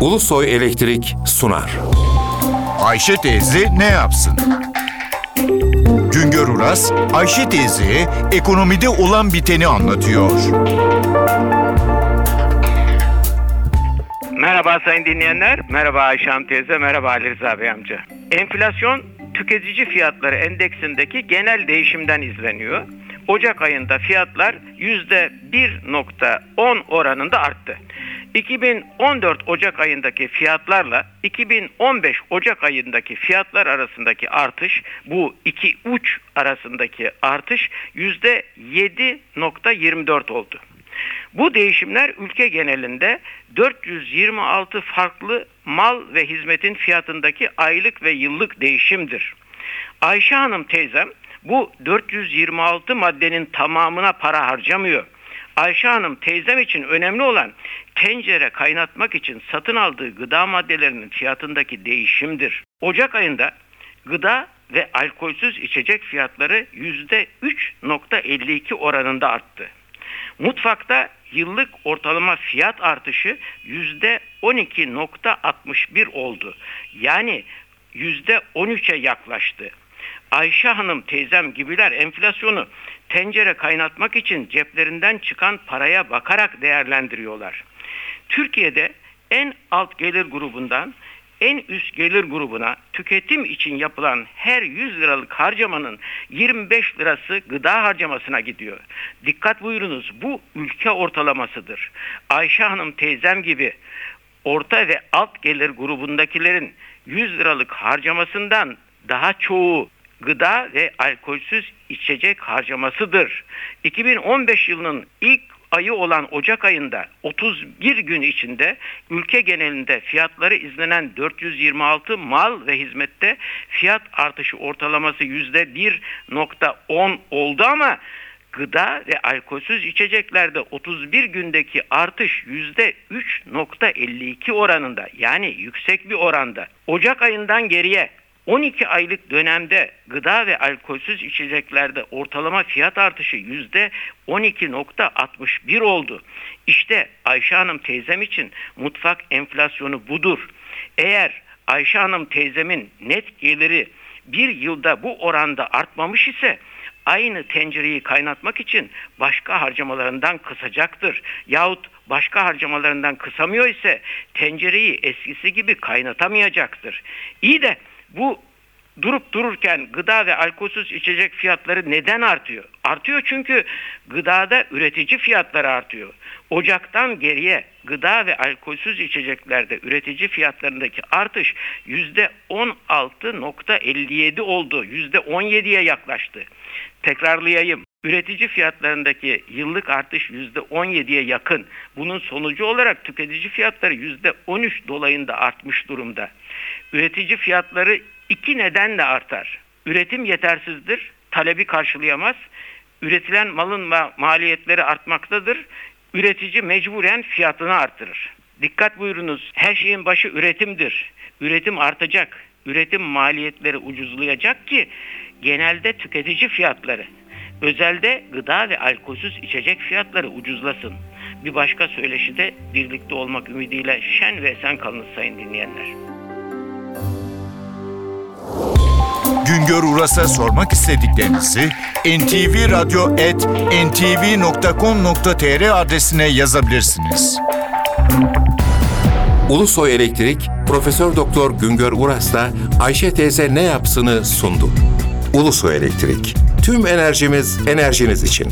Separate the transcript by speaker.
Speaker 1: Ulusoy Elektrik sunar.
Speaker 2: Ayşe teyze ne yapsın? Güngör Uras, Ayşe teyze ekonomide olan biteni anlatıyor.
Speaker 3: Merhaba sayın dinleyenler, merhaba Ayşe Hanım teyze, merhaba Ali Rıza Bey amca. Enflasyon tüketici fiyatları endeksindeki genel değişimden izleniyor. Ocak ayında fiyatlar %1.10 oranında arttı. 2014 Ocak ayındaki fiyatlarla 2015 Ocak ayındaki fiyatlar arasındaki artış bu iki uç arasındaki artış %7.24 oldu. Bu değişimler ülke genelinde 426 farklı mal ve hizmetin fiyatındaki aylık ve yıllık değişimdir. Ayşe Hanım teyzem bu 426 maddenin tamamına para harcamıyor. Ayşe Hanım teyzem için önemli olan tencere kaynatmak için satın aldığı gıda maddelerinin fiyatındaki değişimdir. Ocak ayında gıda ve alkolsüz içecek fiyatları %3.52 oranında arttı. Mutfakta yıllık ortalama fiyat artışı %12.61 oldu. Yani %13'e yaklaştı. Ayşe Hanım teyzem gibiler enflasyonu tencere kaynatmak için ceplerinden çıkan paraya bakarak değerlendiriyorlar. Türkiye'de en alt gelir grubundan en üst gelir grubuna tüketim için yapılan her 100 liralık harcamanın 25 lirası gıda harcamasına gidiyor. Dikkat buyurunuz bu ülke ortalamasıdır. Ayşe Hanım teyzem gibi orta ve alt gelir grubundakilerin 100 liralık harcamasından daha çoğu gıda ve alkolsüz içecek harcamasıdır. 2015 yılının ilk ayı olan Ocak ayında 31 gün içinde ülke genelinde fiyatları izlenen 426 mal ve hizmette fiyat artışı ortalaması %1.10 oldu ama gıda ve alkolsüz içeceklerde 31 gündeki artış %3.52 oranında yani yüksek bir oranda. Ocak ayından geriye 12 aylık dönemde gıda ve alkolsüz içeceklerde ortalama fiyat artışı yüzde 12.61 oldu. İşte Ayşe Hanım teyzem için mutfak enflasyonu budur. Eğer Ayşe Hanım teyzemin net geliri bir yılda bu oranda artmamış ise aynı tencereyi kaynatmak için başka harcamalarından kısacaktır. Yahut başka harcamalarından kısamıyor ise tencereyi eskisi gibi kaynatamayacaktır. İyi de bu durup dururken gıda ve alkolsüz içecek fiyatları neden artıyor? Artıyor çünkü gıdada üretici fiyatları artıyor. Ocaktan geriye gıda ve alkolsüz içeceklerde üretici fiyatlarındaki artış %16.57 oldu. %17'ye yaklaştı. Tekrarlayayım. Üretici fiyatlarındaki yıllık artış %17'ye yakın. Bunun sonucu olarak tüketici fiyatları %13 dolayında artmış durumda. Üretici fiyatları iki nedenle artar. Üretim yetersizdir, talebi karşılayamaz. Üretilen malın ma- maliyetleri artmaktadır. Üretici mecburen fiyatını artırır. Dikkat buyurunuz, her şeyin başı üretimdir. Üretim artacak, üretim maliyetleri ucuzlayacak ki genelde tüketici fiyatları, özelde gıda ve alkolsüz içecek fiyatları ucuzlasın. Bir başka söyleşide birlikte olmak ümidiyle şen ve esen kalınız sayın dinleyenler.
Speaker 2: Güngör Uras'a sormak istediklerinizi ntvradio.ntv.com.tr adresine yazabilirsiniz.
Speaker 1: Ulusoy Elektrik Profesör Doktor Güngör Uras'la Ayşe teyze ne yapsını sundu. Ulusoy Elektrik. Tüm enerjimiz enerjiniz için.